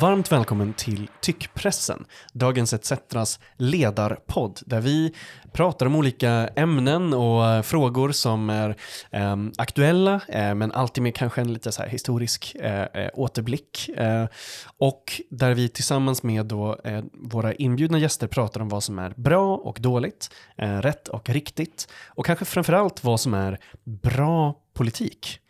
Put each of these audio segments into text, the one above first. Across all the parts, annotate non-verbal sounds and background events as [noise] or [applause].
Varmt välkommen till Tyckpressen, Dagens ETCetras ledarpodd, där vi pratar om olika ämnen och eh, frågor som är eh, aktuella, eh, men alltid med kanske en lite så här historisk eh, eh återblick. Eh, och där vi tillsammans med då, eh, våra inbjudna gäster pratar om vad som är bra och dåligt, rätt och riktigt, och kanske framförallt vad som är bra politik.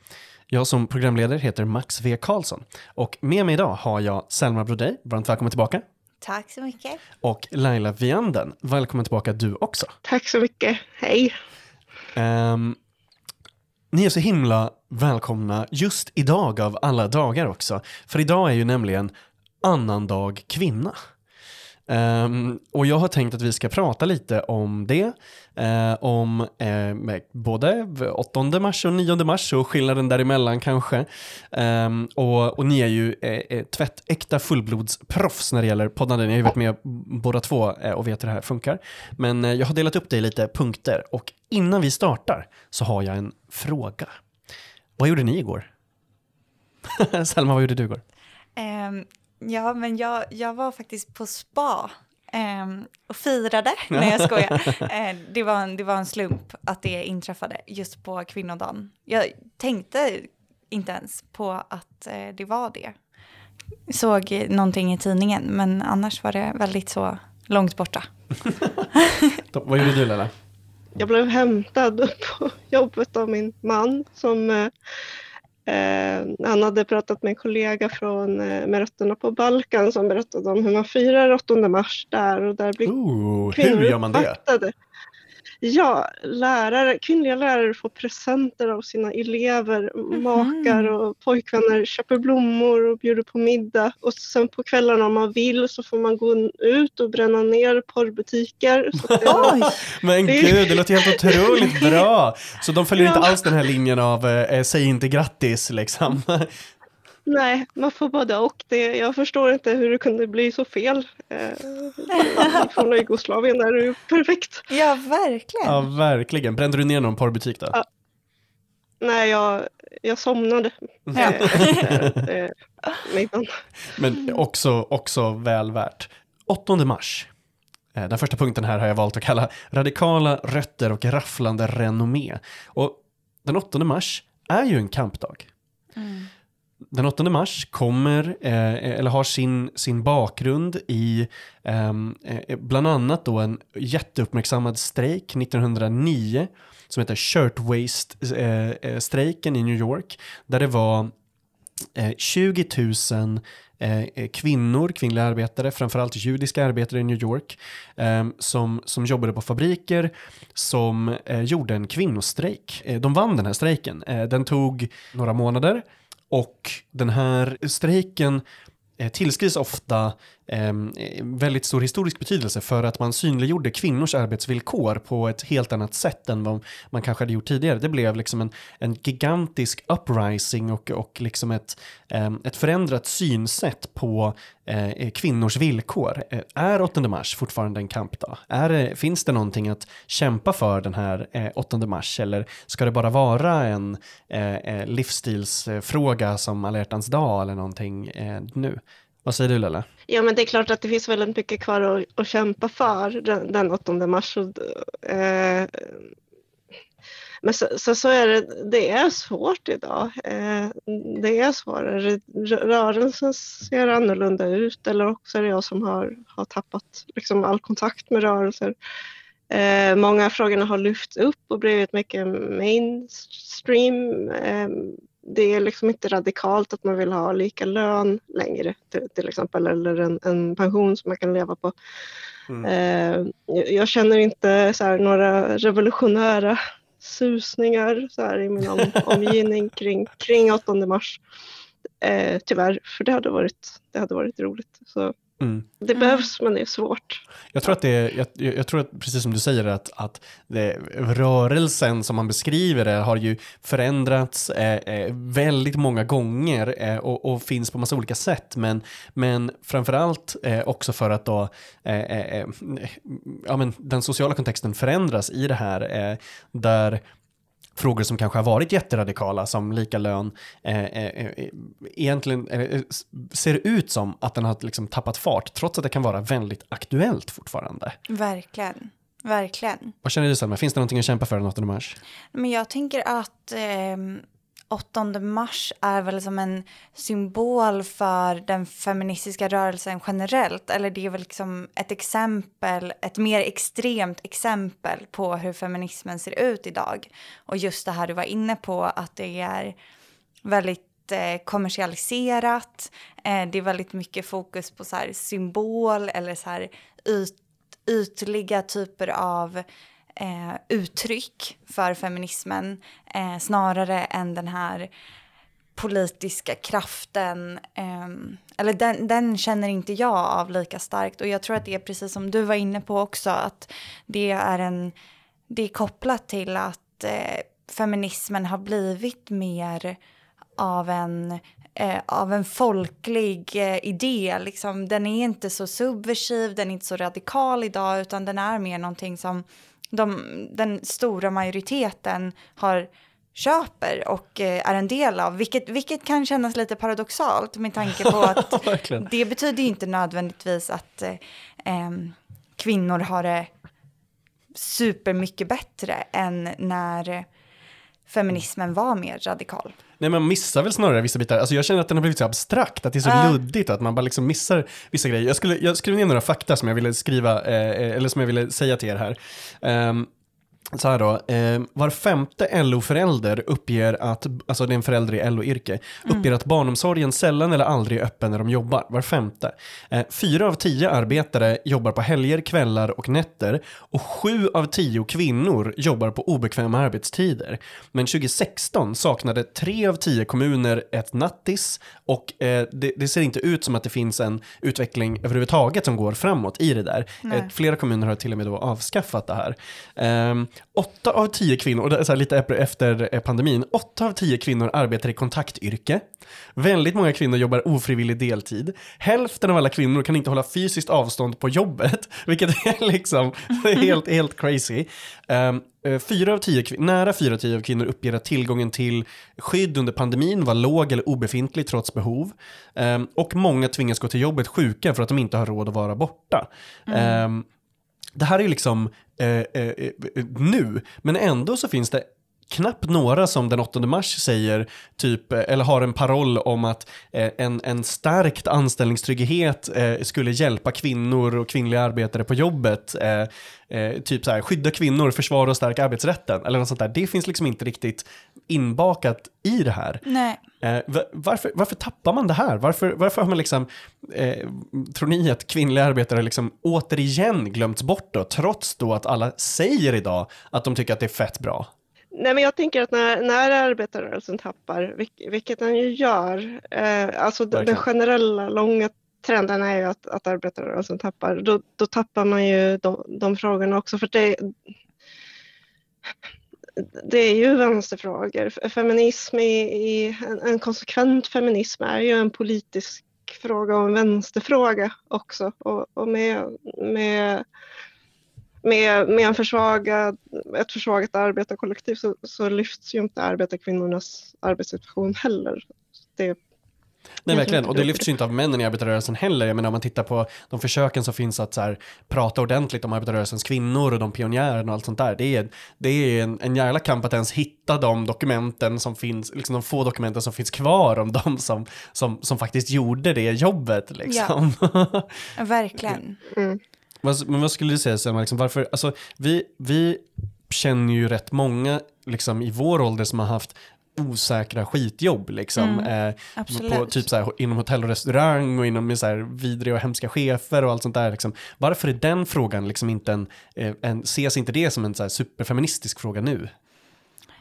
Jag som programledare heter Max V Karlsson och med mig idag har jag Selma Brodej, varmt välkommen tillbaka. Tack så mycket. Och Laila Vianden, välkommen tillbaka du också. Tack så mycket, hej. Um, ni är så himla välkomna just idag av alla dagar också. För idag är ju nämligen annandag kvinna. Um, och jag har tänkt att vi ska prata lite om det, uh, om uh, både 8 mars och 9 mars och skillnaden däremellan kanske. Um, och, och ni är ju uh, tvättäkta fullblodsproffs när det gäller poddande. Ni har ju varit med båda två och vet hur det här funkar. Men jag har delat upp det i lite punkter och innan vi startar så har jag en fråga. Vad gjorde ni igår? [laughs] Selma, vad gjorde du igår? Um Ja, men jag, jag var faktiskt på spa eh, och firade. Nej, jag skojar. [laughs] Eh, det, var en, det var en slump att det inträffade just på kvinnodagen. Jag tänkte inte ens på att eh, det var det. Såg någonting i tidningen, men annars var det väldigt så långt borta. [laughs] Vad gjorde du, Lella? Jag blev hämtad på jobbet av min man som Eh, han hade pratat med en kollega från, eh, med rötterna på Balkan som berättade om hur man firar 8 mars där och där blir Ooh, kvinnor hur gör man det? Uppfattade. Ja, lärare, kvinnliga lärare får presenter av sina elever, mm. makar och pojkvänner köper blommor och bjuder på middag. Och sen på kvällarna om man vill så får man gå ut och bränna ner porrbutiker. Oj! Men gud, det låter helt otroligt bra! Så de följer ja. inte alls den här linjen av eh, säg inte grattis liksom? Nej, man får både och. Det, jag förstår inte hur det kunde bli så fel. Eh, från Jugoslavien är det ju perfekt. Ja, verkligen. Ja, verkligen. Brände du ner någon porrbutik då? Ja. Nej, jag, jag somnade. Ja. Eh, Men också, också väl värt. 8 mars. Eh, den första punkten här har jag valt att kalla radikala rötter och rafflande renommé. Och den 8 mars är ju en kampdag. Mm. Den 8 mars kommer, eh, eller har sin, sin bakgrund i ehm, eh, bland annat då en jätteuppmärksammad strejk 1909 som heter Shirtwaist-strejken eh, eh i New York. Där det var eh, 20 000 eh, kvinnor, kvinnliga arbetare, framförallt judiska arbetare i New York, ehm, som, som jobbade på fabriker, som gjorde en kvinnostrejk. de vann den här strejken. den tog några månader och den här strejken eh, tillskrivs ofta Ehm, väldigt stor historisk betydelse för att man synliggjorde kvinnors arbetsvillkor på ett helt annat sätt än vad man kanske hade gjort tidigare. Det blev liksom en, en gigantisk uprising och, och liksom ett, ehm, ett förändrat synsätt på eh, eh, kvinnors villkor. Eh, är 8 mars fortfarande en kampdag? Är, finns det någonting att kämpa för den här 8 mars eller ska det bara vara en livsstilsfråga som alla hjärtans dag eller någonting nu? Vad säger du Lella? Ja men det är klart att det finns väldigt mycket kvar att, att kämpa för den, den 8 mars. Och, eh, men så, så, så, är det, det är svårt idag. Eh, det är svårare. Rörelsen ser annorlunda ut eller också är det jag som har, har tappat liksom all kontakt med rörelser. Eh, många av frågorna har lyfts upp och blivit mycket mainstream. Eh, det är liksom inte radikalt att man vill ha lika lön längre till, till exempel eller en, en, pension som man kan leva på. Mm. Eh, jag känner inte så här, några revolutionära susningar så här, i min om, [laughs] omgivning kring, kring 8 mars. Eh, tyvärr, för det hade varit, det hade varit roligt. Så Mm. Det behövs men det är svårt. Jag tror att det är, jag, jag, tror att precis som du säger att, att det, rörelsen som man beskriver det har ju förändrats eh, eh, väldigt många gånger eh, och, och, finns på massa olika sätt men, men framförallt eh, också för att då eh, eh, ja, men den sociala kontexten förändras i det här där frågor som kanske har varit jätteradikala som lika lön eh, eh, eh egentligen eh, ser ut som att den har liksom tappat fart trots att det kan vara väldigt aktuellt fortfarande. Verkligen. Verkligen. Vad känner du Selma, finns det någonting att kämpa för den 8 mars? Men jag tänker att eh, 8 mars är väl som en symbol för den feministiska rörelsen generellt. Eller det är väl liksom ett exempel, ett mer extremt exempel på hur feminismen ser ut idag. Och just det här du var inne på, att det är väldigt eh, kommersialiserat. Eh, det är väldigt mycket fokus på så symbol eller så här yt, ytliga typer av eh, uttryck för feminismen eh, snarare än den här politiska kraften. Eh, eller den, den, känner inte jag av lika starkt och jag tror att det är precis som du var inne på också att det är en det är kopplat till att eh, feminismen har blivit mer av en eh, av en folklig eh, idé. Liksom, den är inte så subversiv, den är inte så radikal idag utan den är mer någonting som de, den stora majoriteten har köper och eh, är en del av, vilket, vilket kan kännas lite paradoxalt med tanke på [laughs] att det betyder inte nödvändigtvis att eh, kvinnor har det supermycket bättre än när feminismen var mer radikal. Nej, man missar väl snarare vissa bitar. Alltså jag känner att den har blivit så abstrakt, att det är så uh. luddigt, att man bara liksom missar vissa grejer. Jag, skulle, jag skrev ner några fakta som jag ville skriva, eh, eh eller som jag ville säga till er här. Um, så här då, eh, var femte LO-förälder uppger att, alltså det är en förälder i LO-yrke, mm. uppger att barnomsorgen sällan eller aldrig är öppen när de jobbar. Var femte. Eh, fyra av tio arbetare jobbar på helger, kvällar och nätter och sju av tio kvinnor jobbar på obekväma arbetstider. Men 2016 saknade tre av tio kommuner ett nattis och eh, det, det, ser inte ut som att det finns en utveckling överhuvudtaget som går framåt i det där. Eh, flera kommuner har till och med då avskaffat det här. Åtta av tio kvinnor, så lite efter eh, pandemin, åtta av tio kvinnor arbetar i kontaktyrke. Väldigt många kvinnor jobbar ofrivillig deltid. Hälften av alla kvinnor kan inte hålla fysiskt avstånd på jobbet, [laughs] vilket är liksom är [laughs] helt, helt crazy. Um, fyra av tio, nära fyra av tio av kvinnor uppger att tillgången till skydd under pandemin var låg eller obefintlig trots behov. Um, och många tvingas gå till jobbet sjuka för att de inte har råd att vara borta. Mm. Um, det här är ju liksom eh eh, eh, eh, nu, men ändå så finns det knappt några som den 8 mars säger, typ, eh, eller har en paroll om att eh, en, en stärkt anställningstrygghet eh, skulle hjälpa kvinnor och kvinnliga arbetare på jobbet. Eh, eh, typ så här, skydda kvinnor, försvara och stärka arbetsrätten. Eller något sånt där. Det finns liksom inte riktigt inbakat i det här. Nej. Eh, varför, varför tappar man det här? Varför, varför har man liksom, tror ni att kvinnliga arbetare liksom återigen glömts bort då, trots då att alla säger idag att de tycker att det är fett bra? Nej, men jag tänker att när, när arbetarrörelsen tappar, vilket den ju gör, eh, alltså den, den generella långa trenden är ju att, att arbetarrörelsen tappar, då, då tappar man ju de, de frågorna också. För det, det är ju vänsterfrågor. Feminism i, i en, en, konsekvent feminism är ju en politisk fråga och en vänsterfråga också. Och, och med, med med, med en försvagad, ett försvagat arbetarkollektiv så, så lyfts ju inte arbetarkvinnornas arbetssituation heller. Det, Nej, verkligen. Och det lyfts ju inte av männen i arbetarrörelsen heller. Jag menar, om man tittar på de försöken som finns att så här, prata ordentligt om arbetarrörelsens kvinnor och de pionjärerna och allt sånt där. Det är, det är en, en jävla kamp att ens hitta de dokumenten som finns, liksom de få dokumenten som finns kvar om de som, som, som faktiskt gjorde det jobbet. Liksom. Ja, [laughs] verkligen. Mm. Men vad skulle du säga Selma, liksom, varför, alltså, vi, vi känner ju rätt många liksom, i vår ålder som har haft osäkra skitjobb liksom. Mm, eh, på, typ så inom hotell och restaurang och inom så här, vidriga och hemska chefer och allt sånt där. Liksom. Varför är den frågan liksom inte en, eh, en ses inte det som en så här, superfeministisk fråga nu?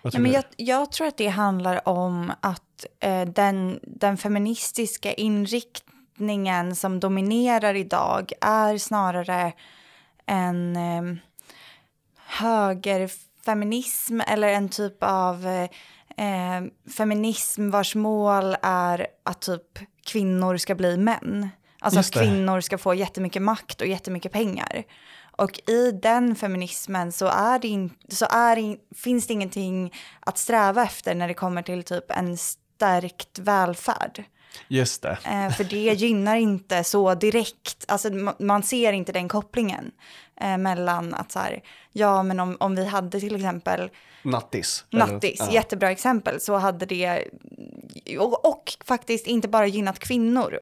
Nej, men jag, jag, tror att det handlar om att eh, den, den feministiska inriktningen riktningen som dominerar idag är snarare en eh, högerfeminism eller en typ av eh, feminism vars mål är att typ kvinnor ska bli män. Alltså att kvinnor ska få jättemycket makt och jättemycket pengar. Och i den feminismen så, är det in, så är det, finns det ingenting att sträva efter när det kommer till typ en stärkt välfärd. Just det. Eh, för det gynnar inte så direkt, alltså man ser inte den kopplingen eh, mellan att så här, ja men om, om vi hade till exempel Nattis. Nattis, eller, ja. jättebra exempel, så hade det, och, och faktiskt inte bara gynnat kvinnor.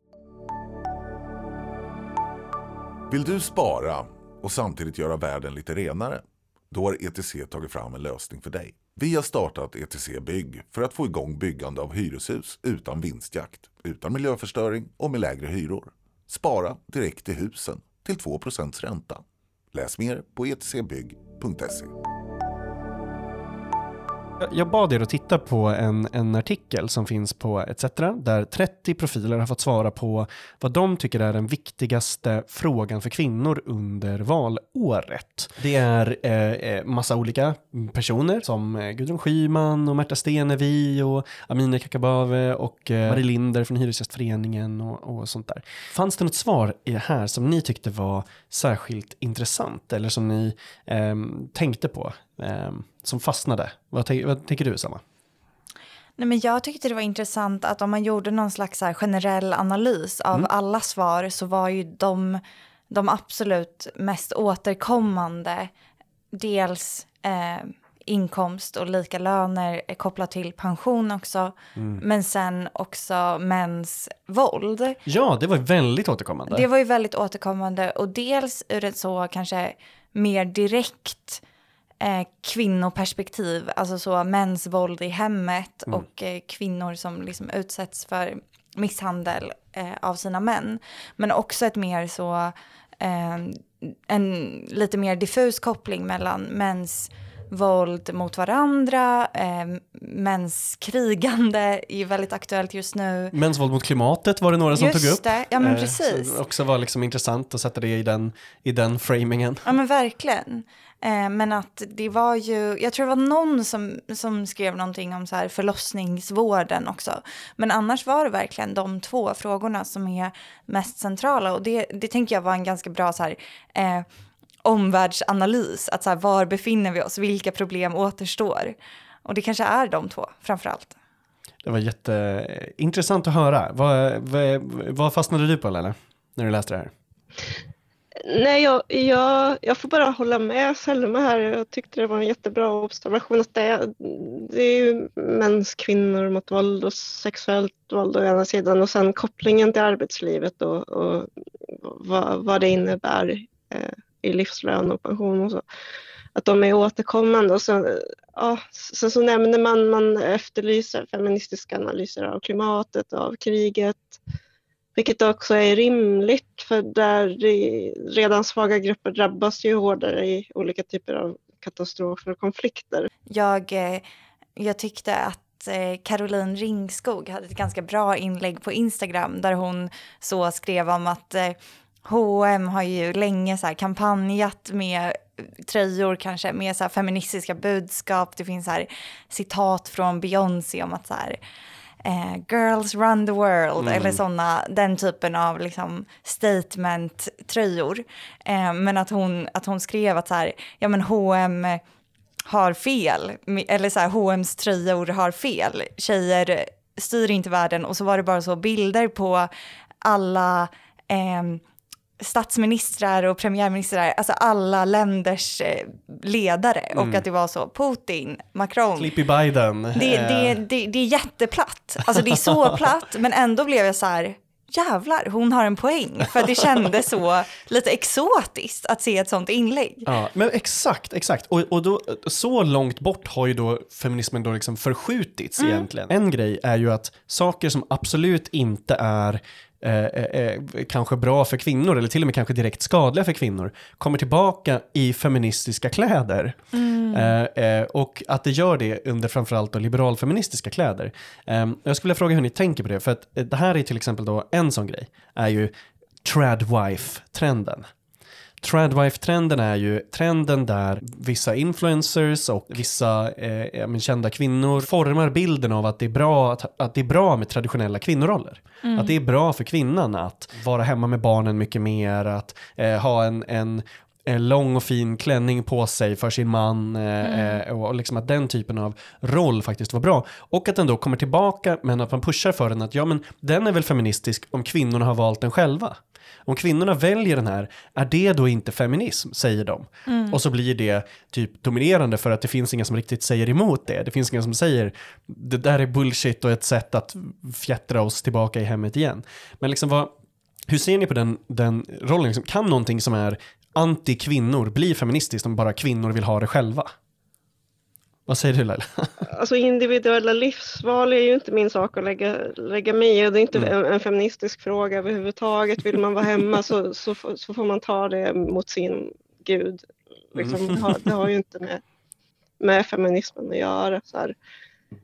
Vill du spara och samtidigt göra världen lite renare? Då har ETC tagit fram en lösning för dig. Vi har startat ETC Bygg för att få igång byggande av hyreshus utan vinstjakt, utan miljöförstöring och med lägre hyror. Spara direkt i husen till 2% ränta. Läs mer på etcbygg.se. Jag bad er att titta på en, en artikel som finns på ETC där 30 profiler har fått svara på vad de tycker är den viktigaste frågan för kvinnor under valåret. Det är eh, eh massa olika personer som eh, Gudrun Schyman och Märta Stenevi och Amineh Kakabaveh och eh, Marie Linder från Hyresgästföreningen och, och sånt där. Fanns det något svar i det här som ni tyckte var särskilt intressant eller som ni eh, tänkte på? Eh, som fastnade. Vad, vad tänker du, Samma? Nej, men jag tyckte det var intressant att om man gjorde någon slags generell analys av mm. alla svar så var ju de, de absolut mest återkommande dels eh, inkomst och lika löner kopplat till pension också. Mm. Men sen också mäns våld. Ja, det var väldigt återkommande. Det var ju väldigt återkommande och dels ur ett så kanske mer direkt eh, kvinnoperspektiv, alltså så mäns våld i hemmet mm. och eh, kvinnor som liksom utsätts för misshandel eh, av sina män. Men också ett mer så, eh, en lite mer diffus koppling mellan mäns våld mot varandra, eh, mäns krigande är väldigt aktuellt just nu. Mäns våld mot klimatet var det några som just tog upp. Det. ja men eh, precis. också var liksom intressant att sätta det i den, i den framingen. Ja men verkligen. Eh, men att det var ju, jag tror det var någon som, som skrev någonting om så här förlossningsvården också. Men annars var det verkligen de två frågorna som är mest centrala. Och det, det tänker jag var en ganska bra så här, eh, omvärldsanalys. Att så här, var befinner vi oss? Vilka problem återstår? Och det kanske är de två framför allt. Det var jätteintressant att höra. Vad, vad, vad fastnade du på Lella, när du läste det här? Nej, jag, jag, jag får bara hålla med Selma här. Jag tyckte det var en jättebra observation att det, det är ju mäns, kvinnor mot våld och sexuellt våld å ena sidan och sen kopplingen till arbetslivet och, och vad, vad det innebär eh, i livslön och pension och så. Att de är återkommande och sen, ja, sen så nämner man, man efterlyser feministiska analyser av klimatet, av kriget, vilket också är rimligt för där redan svaga grupper drabbas ju hårdare i olika typer av katastrofer och konflikter. Jag, eh, jag tyckte att eh, Caroline Ringskog hade ett ganska bra inlägg på Instagram där hon så skrev om att eh, H&M har ju länge så här kampanjat med tröjor kanske med så feministiska budskap. Det finns så här citat från Beyoncé om att så här, eh, girls run the world mm. eller sådana, den typen av liksom statement-tröjor. Eh, men att hon, att hon skrev att så här, ja men H&M har fel, eller så här H&M's tröjor har fel. Tjejer styr inte världen och så var det bara så bilder på alla eh, statsministrar och premiärministrar, alltså alla länders eh, ledare mm. och att det var så Putin, Macron. Sleepy Biden. Det, det, eh. det, det är jätteplatt, alltså det är så [laughs] platt, men ändå blev jag så här, jävlar, hon har en poäng. För det kändes så lite exotiskt att se ett sånt inlägg. Ja, men exakt, exakt. Och, och då, så långt bort har ju då feminismen då liksom förskjutits mm. egentligen. En grej är ju att saker som absolut inte är kanske bra för kvinnor eller till och med kanske direkt skadliga för kvinnor kommer tillbaka i feministiska kläder. Mm. Eh, eh och att det gör det under framförallt liberalfeministiska kläder. Ehm, jag skulle vilja fråga hur ni tänker på det, för att det här är till exempel då en sån grej, är ju tradwife-trenden. Tradwife-trenden är ju trenden där vissa influencers och vissa eh, kända kvinnor formar bilden av att det är bra, att, att det är bra med traditionella kvinnoroller. Mm. Att det är bra för kvinnan att vara hemma med barnen mycket mer, att eh, ha en, en eh, lång och fin klänning på sig för sin man eh, eh, och liksom att den typen av roll faktiskt var bra. Och att den då kommer tillbaka men att man pushar för den att ja men den är väl feministisk om kvinnorna har valt den själva. Om kvinnorna väljer den här, är det då inte feminism, säger de. Och så blir det typ dominerande för att det finns inga som riktigt säger emot det. Det finns inga som säger, det där är bullshit och ett sätt att fjättra oss tillbaka i hemmet igen. Men liksom vad, hur ser ni på den, den rollen? Liksom, kan någonting som är anti-kvinnor bli feministiskt om bara kvinnor vill ha det själva? Vad säger du Laila? [laughs] Alltså individuella livsval är ju inte min sak att lägga, lägga mig i det är inte en, en feministisk fråga överhuvudtaget. Vill man vara hemma så, så, får- så får man ta det mot sin gud. Liksom, det, har, det har ju inte med, med feminismen att göra. Så här.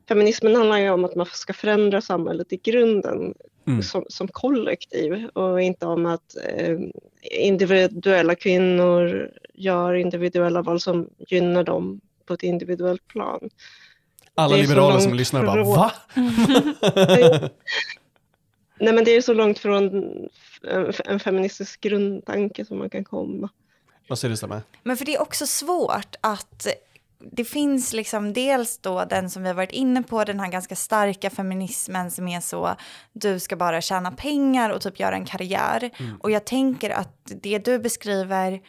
Feminismen handlar ju om att man ska förändra samhället i grunden Mm. som, som kollektiv och inte om att eh, individuella kvinnor gör individuella val som gynnar dem på ett individuellt plan. Alla liberaler som lyssnar bara, från- va? [laughs] Nej men det är så långt från en, feministisk grundtanke som man kan komma. Vad säger du Stämme? Men för det är också svårt att det finns liksom dels då den som vi har varit inne på, den här ganska starka feminismen som är så, du ska bara tjäna pengar och typ göra en karriär. Och jag tänker att det du beskriver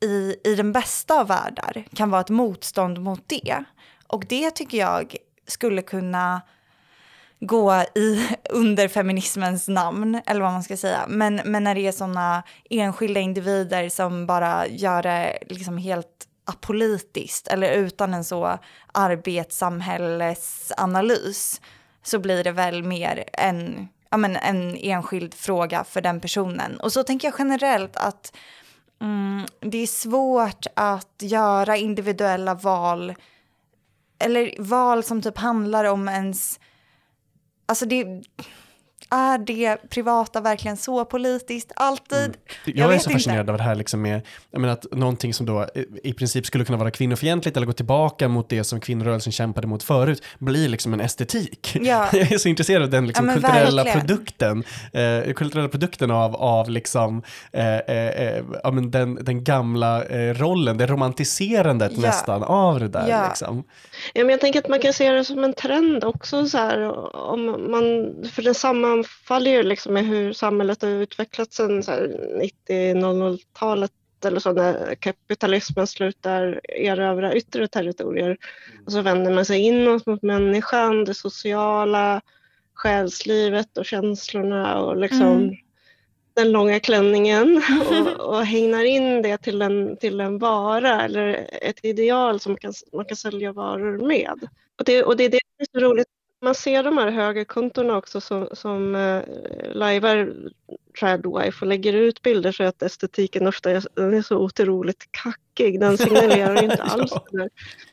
i, i den bästa av världar kan vara ett motstånd mot det. Och det tycker jag skulle kunna gå i, [laughs] under feminismens namn, eller vad man ska säga. Men, men när det är sådana enskilda individer som bara gör det liksom helt apolitiskt eller utan en så arbetssamhällesanalys så blir det väl mer en, ja, men en enskild fråga för den personen. Och så tänker jag generellt att mm, det är svårt att göra individuella val eller val som typ handlar om ens Alltså det, är det privata verkligen så politiskt alltid? Jag, är vet så inte. fascinerad av det här liksom med, jag menar att någonting som då i- princip skulle kunna vara kvinnofientligt eller gå tillbaka mot det som kvinnorörelsen kämpade mot förut, blir liksom en estetik. Ja. [laughs] Jag är så intresserad av den liksom Ja, kulturella verkligen. produkten, eh, kulturella produkten av, av liksom, eh, eh, eh, ja, men den, den gamla eh, rollen, det romantiserandet Ja. nästan av det där. Ja. Liksom. Ja, men jag tänker att man kan se det som en trend också. Så här, om man, för den sammanfaller ju liksom med hur samhället har utvecklats sedan så här 90-00-talet eller så när kapitalismen slutar erövra yttre territorier. Och så vänder man sig inåt mot människan, det sociala, själslivet och känslorna och liksom Mm. den långa klänningen [laughs] och, och hängnar in det till en, till en vara eller ett ideal som man kan, man kan sälja varor med. Och det, och det är det som är så roligt. Man ser de här högerkontona också som, som eh, lajvar Tradwife och lägger ut bilder så att estetiken ofta är, den är så otroligt kackig. Den signalerar inte [laughs] alls det där.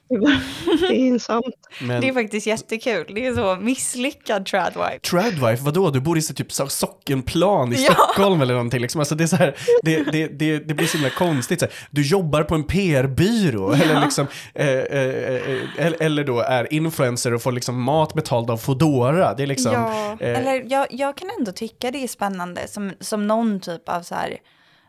Det är, bara, det är insamt. Men Det är faktiskt jättekul. Det är så misslyckad tradwife. Tradwife, vadå? Du bor i så typ så- sockenplan i Ja. Stockholm eller någonting. Liksom. Alltså det, är så här, det, det, det, det blir så himla konstigt. Så här, du jobbar på en PR-byrå eller, liksom, eh, eh, eh, eller, eller då är influencer och får liksom mat betald av Foodora. Det är liksom, ja, eh, eller jag, jag kan ändå tycka det är spännande som, som någon typ av så här,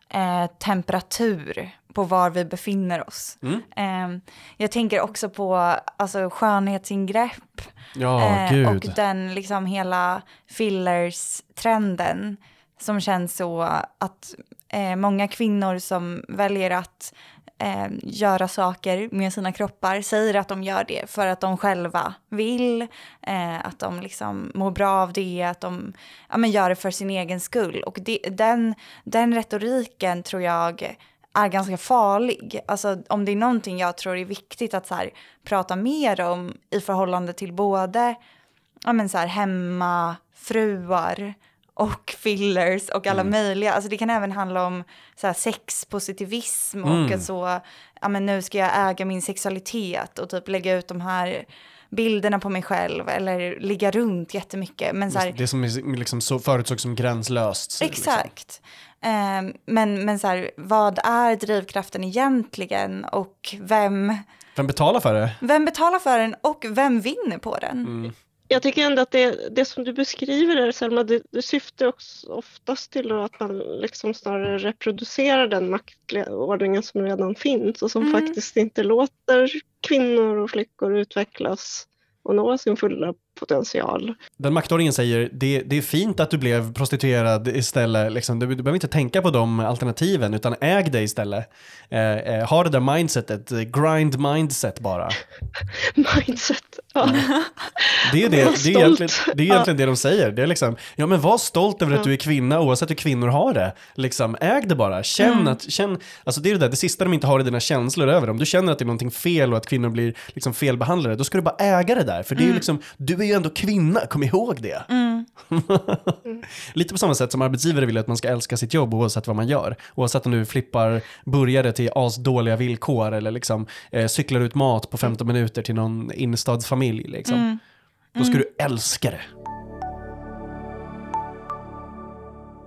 eh, temperatur på var vi befinner oss. Mm. Eh, jag tänker också på alltså, skönhetsingrepp ja, eh, och den liksom hela fillers-trenden som känns så att eh, många kvinnor som väljer att eh, göra saker med sina kroppar säger att de gör det för att de själva vill, eh, att de liksom mår bra av det, att de ja, men gör det för sin egen skull. Och det, den, den retoriken tror jag är ganska farlig. Alltså om det är någonting jag tror är viktigt att så här, prata mer om i förhållande till både ja, men så här, hemmafruar och fillers och alla möjliga. Alltså det kan även handla om så här, sexpositivism och Mm. så, ja men nu ska jag äga min sexualitet och typ lägga ut de här bilderna på mig själv eller ligga runt jättemycket. Men så här, det som liksom så förutsågs som gränslöst. Liksom. Exakt. Ehm, men men så här, vad är drivkraften egentligen och vem, Vem betalar för det? vem betalar för den och vem vinner på den? Mm. Jag tycker ändå att det, det som du beskriver där Selma, det, det syftar också oftast till att man liksom snarare reproducerar den maktordningen som redan finns och som Mm. faktiskt inte låter kvinnor och flickor utvecklas och nå sin fulla potential. Den maktordningen säger det, det är fint att du blev prostituerad istället. Liksom. Du, du behöver inte tänka på de alternativen utan äg det istället. Eh, eh, ha det där mindsetet, grind mindset bara. [laughs] Mindset. Ja. Det är, det, det är egentligen, det, är Ja. egentligen det de säger. Det är liksom, ja men var stolt över att Ja. du är kvinna oavsett hur kvinnor har det. Liksom, äg det bara. Känn Mm. att, känn, alltså det är det där, det sista de inte har är dina känslor över. Om du känner att det är någonting fel och att kvinnor blir liksom felbehandlade, då ska du bara äga det där. För det är ju liksom, du är ju ändå kvinna, kom ihåg det. Mm. [laughs] Lite på samma sätt som arbetsgivare vill att man ska älska sitt jobb oavsett vad man gör. Oavsett om du flippar burgare till asdåliga villkor eller liksom eh, cyklar ut mat på 15 minuter till någon innerstadsfamilj. Liksom. Mm. Då ska du älska det.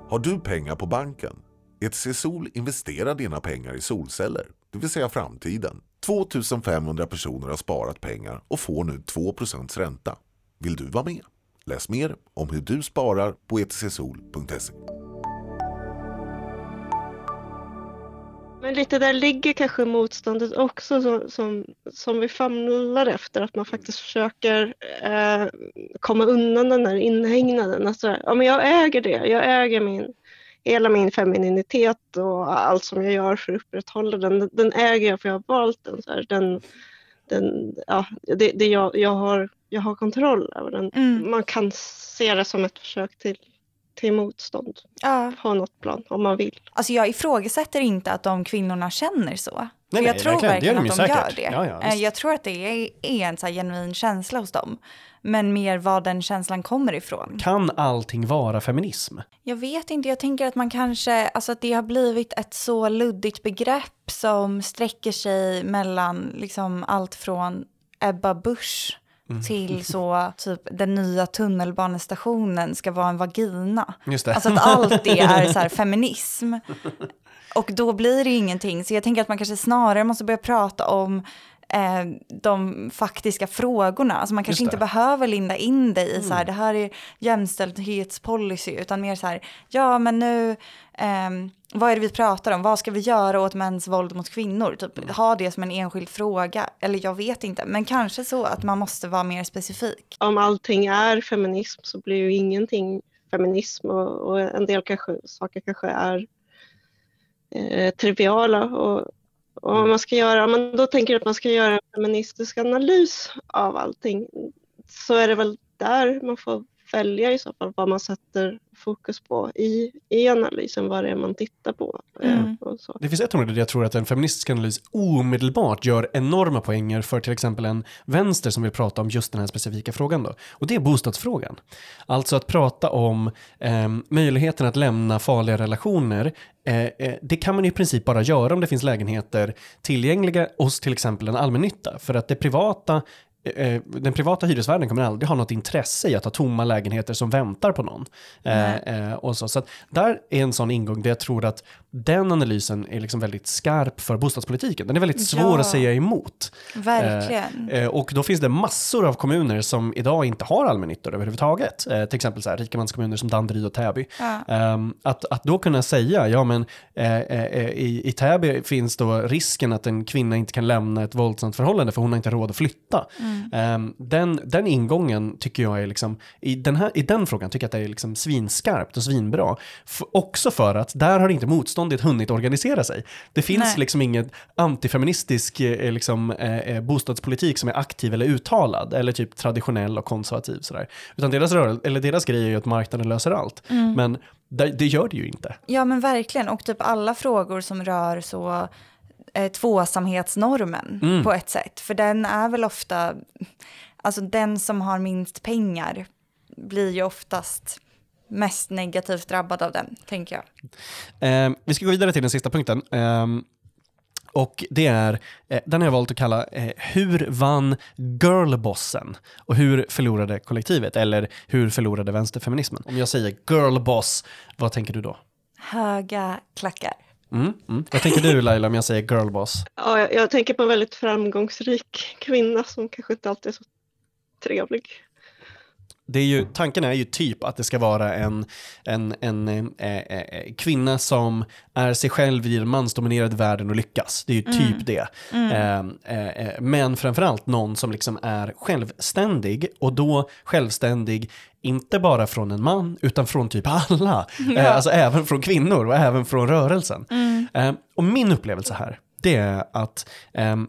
Har du pengar på banken? ETC Sol investerar dina pengar i solceller, det vill säga framtiden. 2500 personer har sparat pengar och får nu 2% ränta. Vill du vara med? Läs mer om hur du sparar på etcsol.se. Men lite där ligger kanske motståndet också som, som, som vi famlar efter, att man faktiskt försöker eh, komma undan den där inhägnaden. Alltså, ja, men jag äger det, jag äger min, hela min femininitet och allt som jag gör för att upprätthålla den, den äger jag för jag har valt den. Så här, den, den ja, det, det jag, jag, har, jag har kontroll över den. Mm. Man kan se det som ett försök till, till motstånd Ja. på något plan om man vill. Alltså jag ifrågasätter inte att de kvinnorna känner så. Nej, jag tror verkligen. Gör verkligen att de gör säkert. det. Ja, ja, Eh, jag tror att det är, är en så genuin känsla hos dem. Men mer var den känslan kommer ifrån. Kan allting vara feminism? Jag vet inte, jag tänker att man kanske, alltså att det har blivit ett så luddigt begrepp som sträcker sig mellan liksom allt från Ebba Busch Mm. till [laughs] så typ den nya tunnelbanestationen ska vara en vagina. Just det. Alltså att allt det är så här [laughs] feminism. Och då blir det ingenting. Så jag tänker att man kanske snarare måste börja prata om eh, de faktiska frågorna. Alltså man kanske inte. Mm. behöver linda in dig i så här, det här är jämställdhetspolicy, utan mer så här, ja men nu, ehm, vad är det vi pratar om? Vad ska vi göra åt mäns våld mot kvinnor? Typ, Mm. ha det som en enskild fråga. Eller jag vet inte, men kanske så att man måste vara mer specifik. om allting är feminism så blir ju ingenting feminism och, och en del kanske, saker kanske är eh, triviala. Och, och om man ska göra, om man då tänker att man ska göra en feministisk analys av allting så är det väl där man får välja i så fall vad man sätter fokus på i, i analysen, vad det är man tittar på. eh, Mm. och så. Det finns ett område där jag tror att en feministisk analys omedelbart gör enorma poänger för till exempel en vänster som vill prata om just den här specifika frågan då. Och det är bostadsfrågan. Alltså att prata om eh, möjligheten att lämna farliga relationer. Eh, eh, det kan man i princip bara göra om det finns lägenheter tillgängliga hos till exempel en allmännytta. För att det privata den privata hyresvärden kommer aldrig ha något intresse i att ha tomma lägenheter som väntar på någon. Eh, eh, och så. så där är en sån ingång där jag tror att den analysen är liksom väldigt skarp för bostadspolitiken. Den är väldigt svår Ja. att säga emot. Verkligen. Eh, och då finns det massor av kommuner som idag inte har allmännyttor överhuvudtaget. Eh, till exempel så här, rikemanskommuner som Danderyd och Täby. Ja. Ehm, att, att då kunna säga, ja men eh, eh, i, i Täby finns då risken att en kvinna inte kan lämna ett våldsamt förhållande för hon har inte råd att flytta. Ehm, den, den ingången tycker jag är liksom, i den, här, i den frågan tycker jag att det är liksom svinskarpt och svinbra. F- också för att där har inte motståndet hunnit organisera sig. Det finns Nej. liksom inget antifeministisk eh, liksom, eh, eh, bostadspolitik som är aktiv eller uttalad eller typ traditionell och konservativ sådär. Utan deras, rörel- eller deras grej är ju att marknaden löser allt. Men det, det gör det ju inte. Ja men verkligen, och typ alla frågor som rör så eh, tvåsamhetsnormen Mm. på ett sätt. För den är väl ofta, alltså den som har minst pengar blir ju oftast mest negativt drabbad av den, tänker jag. Eh, vi ska gå vidare till den sista punkten. Ehm, och det är, eh, den har jag valt att kalla eh, Hur vann girlbossen? Och hur förlorade kollektivet? Eller hur förlorade vänsterfeminismen? Om jag säger girlboss, vad tänker du då? Höga klackar. Mm, mm. Vad tänker du Laila om jag säger girlboss? Ja, jag, jag tänker på en väldigt framgångsrik kvinna som kanske inte alltid är så trevlig. Det är ju, tanken är ju typ att det ska vara en, en, en eh, eh, kvinna som är sig själv i den mansdominerade världen och lyckas. Det är ju typ det. Eh, eh, eh, men framförallt någon som liksom är självständig och då självständig inte bara från en man utan från typ alla. [laughs] Eh, alltså även från kvinnor och även från rörelsen. Eh, och min upplevelse här, det är att ehm,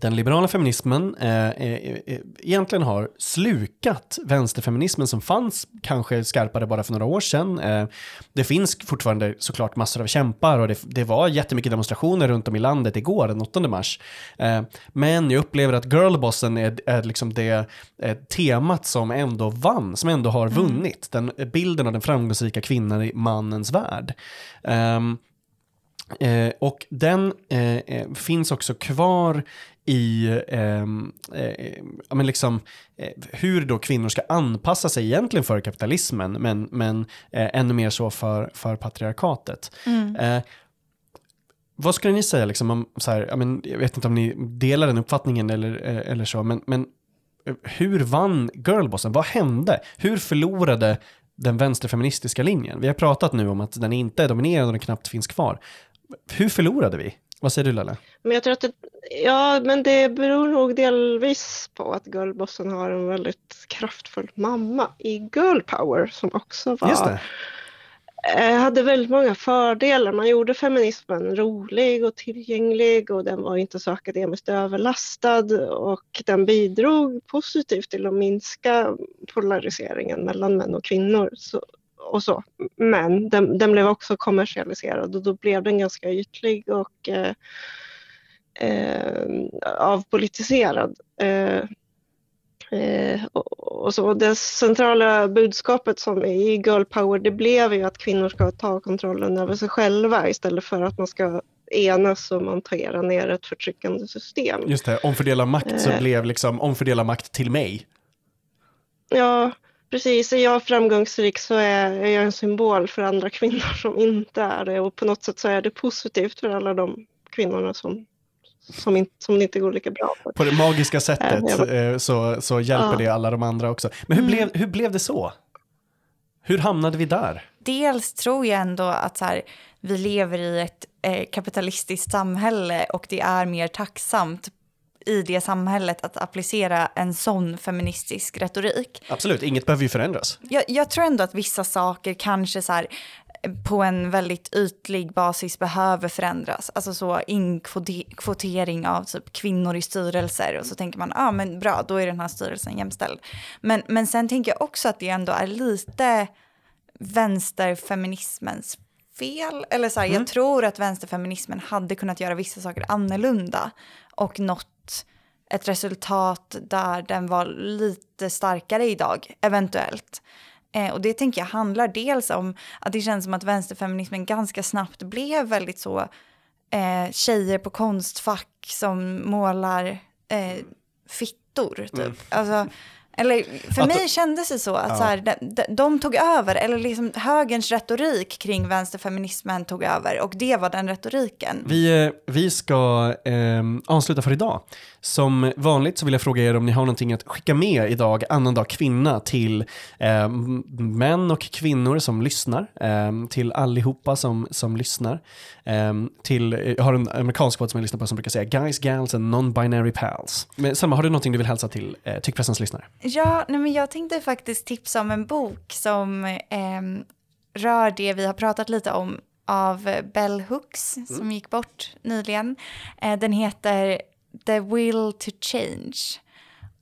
den liberala feminismen eh, eh, eh, egentligen har slukat vänsterfeminismen som fanns kanske skarpare bara för några år sedan. Eh, det finns fortfarande såklart massor av kämpar och det, det var jättemycket demonstrationer runt om i landet igår, den 8 mars. Eh, men jag upplever att girlbossen är, är liksom det eh, temat som ändå vann, som ändå har vunnit. Den bilden av den framgångsrika kvinnan i mannens värld. Ehm, Eh, och den eh, finns också kvar i ehm, eh, ja, men liksom, eh, hur då kvinnor ska anpassa sig egentligen för kapitalismen, men, men eh, ännu mer så för, för patriarkatet. Eh, vad skulle ni säga, liksom, om, så här, ja, men, jag vet inte om ni delar den uppfattningen eller, eh, eller så, men, men eh, hur vann girlbossen? Vad hände? Hur förlorade den vänsterfeministiska linjen? Vi har pratat nu om att den inte är dominerande och den knappt finns kvar. Hur förlorade vi? Vad säger du Lalle? Men jag tror att det, ja, men det beror nog delvis på att girlbossen har en väldigt kraftfull mamma i girl power som också var eh, hade väldigt många fördelar. Man gjorde feminismen rolig och tillgänglig och den var inte så akademiskt överlastad och den bidrog positivt till att minska polariseringen mellan män och kvinnor. Så, och så. Men den, den blev också kommersialiserad och då blev den ganska ytlig och eh, eh, avpolitiserad. Eh, eh, och, och så. Det centrala budskapet som i girl power det blev ju att kvinnor ska ta kontrollen över sig själva istället för att man ska enas och montera ner ett förtryckande system. Just det, omfördela makt så Eh. blev liksom omfördela makt till mig. Ja, precis. Är jag framgångsrik så är jag en symbol för andra kvinnor som inte är det och på något sätt så är det positivt för alla de kvinnorna som, som, inte, som det inte går lika bra för. På det magiska sättet jag eh, så, så hjälper Ja. det alla de andra också. Men hur, Mm. blev, hur blev det så? Hur hamnade vi där? Dels tror jag ändå att så här, vi lever i ett eh, kapitalistiskt samhälle och det är mer tacksamt i det samhället att applicera en sån feministisk retorik. Absolut, inget behöver ju förändras. Jag, jag tror ändå att vissa saker kanske så här, eh, på en väldigt ytlig basis behöver förändras. Alltså så inkvotering av typ kvinnor i styrelser och så tänker man, ja ah, men bra, då är den här styrelsen jämställd. Men, men sen tänker jag också att det ändå är lite vänsterfeminismens fel. Eller så här, jag tror att vänsterfeminismen hade kunnat göra vissa saker annorlunda och nått ett resultat där den var lite starkare idag, eventuellt. Eh, och det tänker jag handlar dels om att det känns som att vänsterfeminismen ganska snabbt blev väldigt så eh, tjejer på konstfack som målar eh, fittor, typ. Alltså, eller för Att- mig kändes det så att Ja. så här, de, de, de tog över, eller liksom högerns retorik kring vänsterfeminismen tog över och det var den retoriken. Vi, eh, vi ska eh, avsluta för idag. Som vanligt så vill jag fråga er om ni har någonting att skicka med idag, annandag kvinna, till eh, män och kvinnor som lyssnar, eh, till allihopa som, som lyssnar. Eh, till, jag har en amerikansk podd som jag lyssnar på som brukar säga guys, gals and non-binary pals. Men Selma, har du någonting du vill hälsa till eh, Tyckpressens lyssnare? Ja, nej men jag tänkte faktiskt tipsa om en bok som ehm, rör det vi har pratat lite om av Bell Hooks som gick bort nyligen. Eh, den heter The Will to Change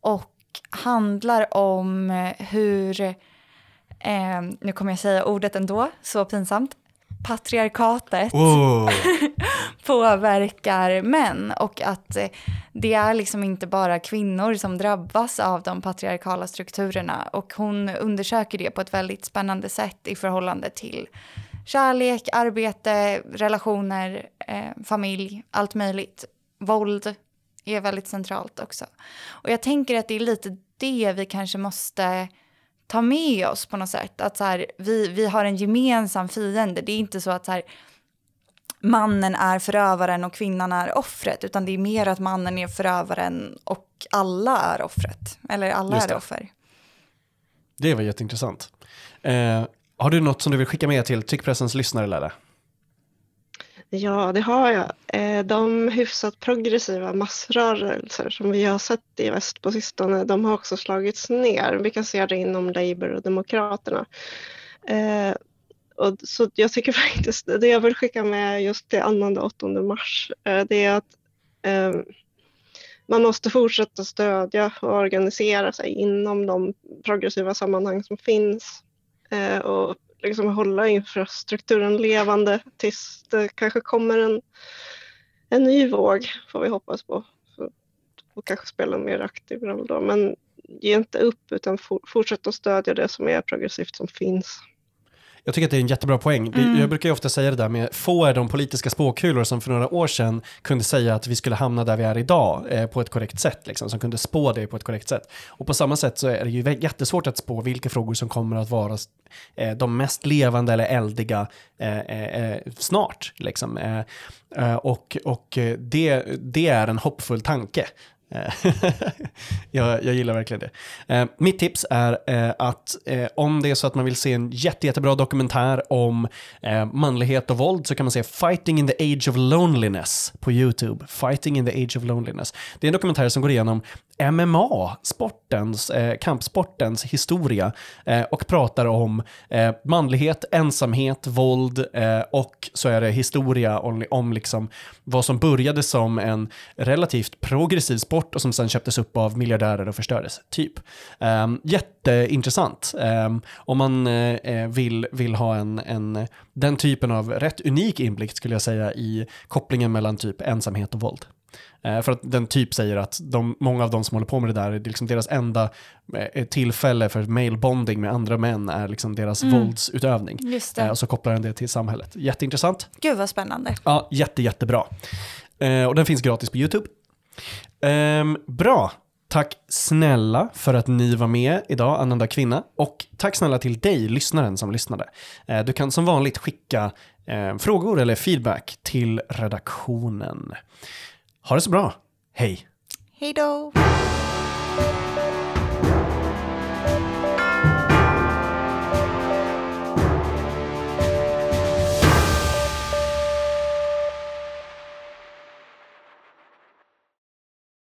och handlar om eh, hur, eh, nu kommer jag säga ordet ändå, så pinsamt, patriarkatet Oh. [laughs] påverkar män och att eh, det är liksom inte bara kvinnor som drabbas av de patriarkala strukturerna och hon undersöker det på ett väldigt spännande sätt i förhållande till kärlek, arbete, relationer, eh, familj, allt möjligt. Våld är väldigt centralt också. Och jag tänker att det är lite det vi kanske måste ta med oss på något sätt. Att så här, vi, vi har en gemensam fiende. Det är inte så att så här, mannen är förövaren och kvinnan är offret, utan det är mer att mannen är förövaren och alla är offret. Eller alla Just är det. offer. Det var jätteintressant. Eh, har du något som du vill skicka med till Tyckpressens lyssnare, Lella? Ja, det har jag. Eh, de hyfsat progressiva massrörelser som vi har sett i väst på sistone, de har också slagits ner. Vi kan se det inom Labour och Demokraterna. Eh, och så jag tycker [laughs] faktiskt, det jag vill skicka med just till annandag 8 mars, eh, det är att ehm, man måste fortsätta stödja och organisera sig inom de progressiva sammanhang som finns och liksom hålla infrastrukturen levande tills det kanske kommer en, en ny våg, får vi hoppas på. Och kanske spela en mer aktiv roll då. Men ge inte upp utan for, fortsätt att stödja det som är progressivt som finns. Jag tycker att det är en jättebra poäng. Mm. Jag brukar ju ofta säga det där med få är de politiska spåkulor som för några år sedan kunde säga att vi skulle hamna där vi är idag eh, på ett korrekt sätt, liksom, som kunde spå det på ett korrekt sätt. Och på samma sätt så är det ju jättesvårt att spå vilka frågor som kommer att vara eh, de mest levande eller eldiga eh, eh, eh snart. Liksom. Eh, och och det, det är en hoppfull tanke. [laughs] Jag, jag, gillar verkligen det. Eh, mitt tips är eh, att eh, om det är så att man vill se en jätte, jättebra dokumentär om eh, manlighet och våld så kan man se Fighting in the Age of Loneliness på YouTube. Fighting in the Age of Loneliness. Det är en dokumentär som går igenom MMA, sportens, eh, kampsportens historia eh, och pratar om eh, manlighet, ensamhet, våld eh, och så är det historia om, om liksom vad som började som en relativt progressiv sport och som sen köptes upp av miljardärer och förstördes. Typ. Ehm, jätteintressant. Ehm, om man eh, eh, vill, vill ha en, en, den typen av rätt unik inblick skulle jag säga i kopplingen mellan typ ensamhet och våld. Uh, för att den typ säger att de, många av de som håller på med det där, det liksom deras enda uh, tillfälle för male bonding med andra män är liksom deras mm. våldsutövning. Just det. och så kopplar den det till samhället. Jätteintressant. Gud vad spännande. Ja, jätte, jättebra. och den finns gratis på YouTube. Um, bra. Tack snälla för att ni var med idag, Ananda Kvinna. Och tack snälla till dig, lyssnaren som lyssnade. Du kan som vanligt skicka frågor eller feedback till redaktionen. Ha det så bra. Hej. Hej då.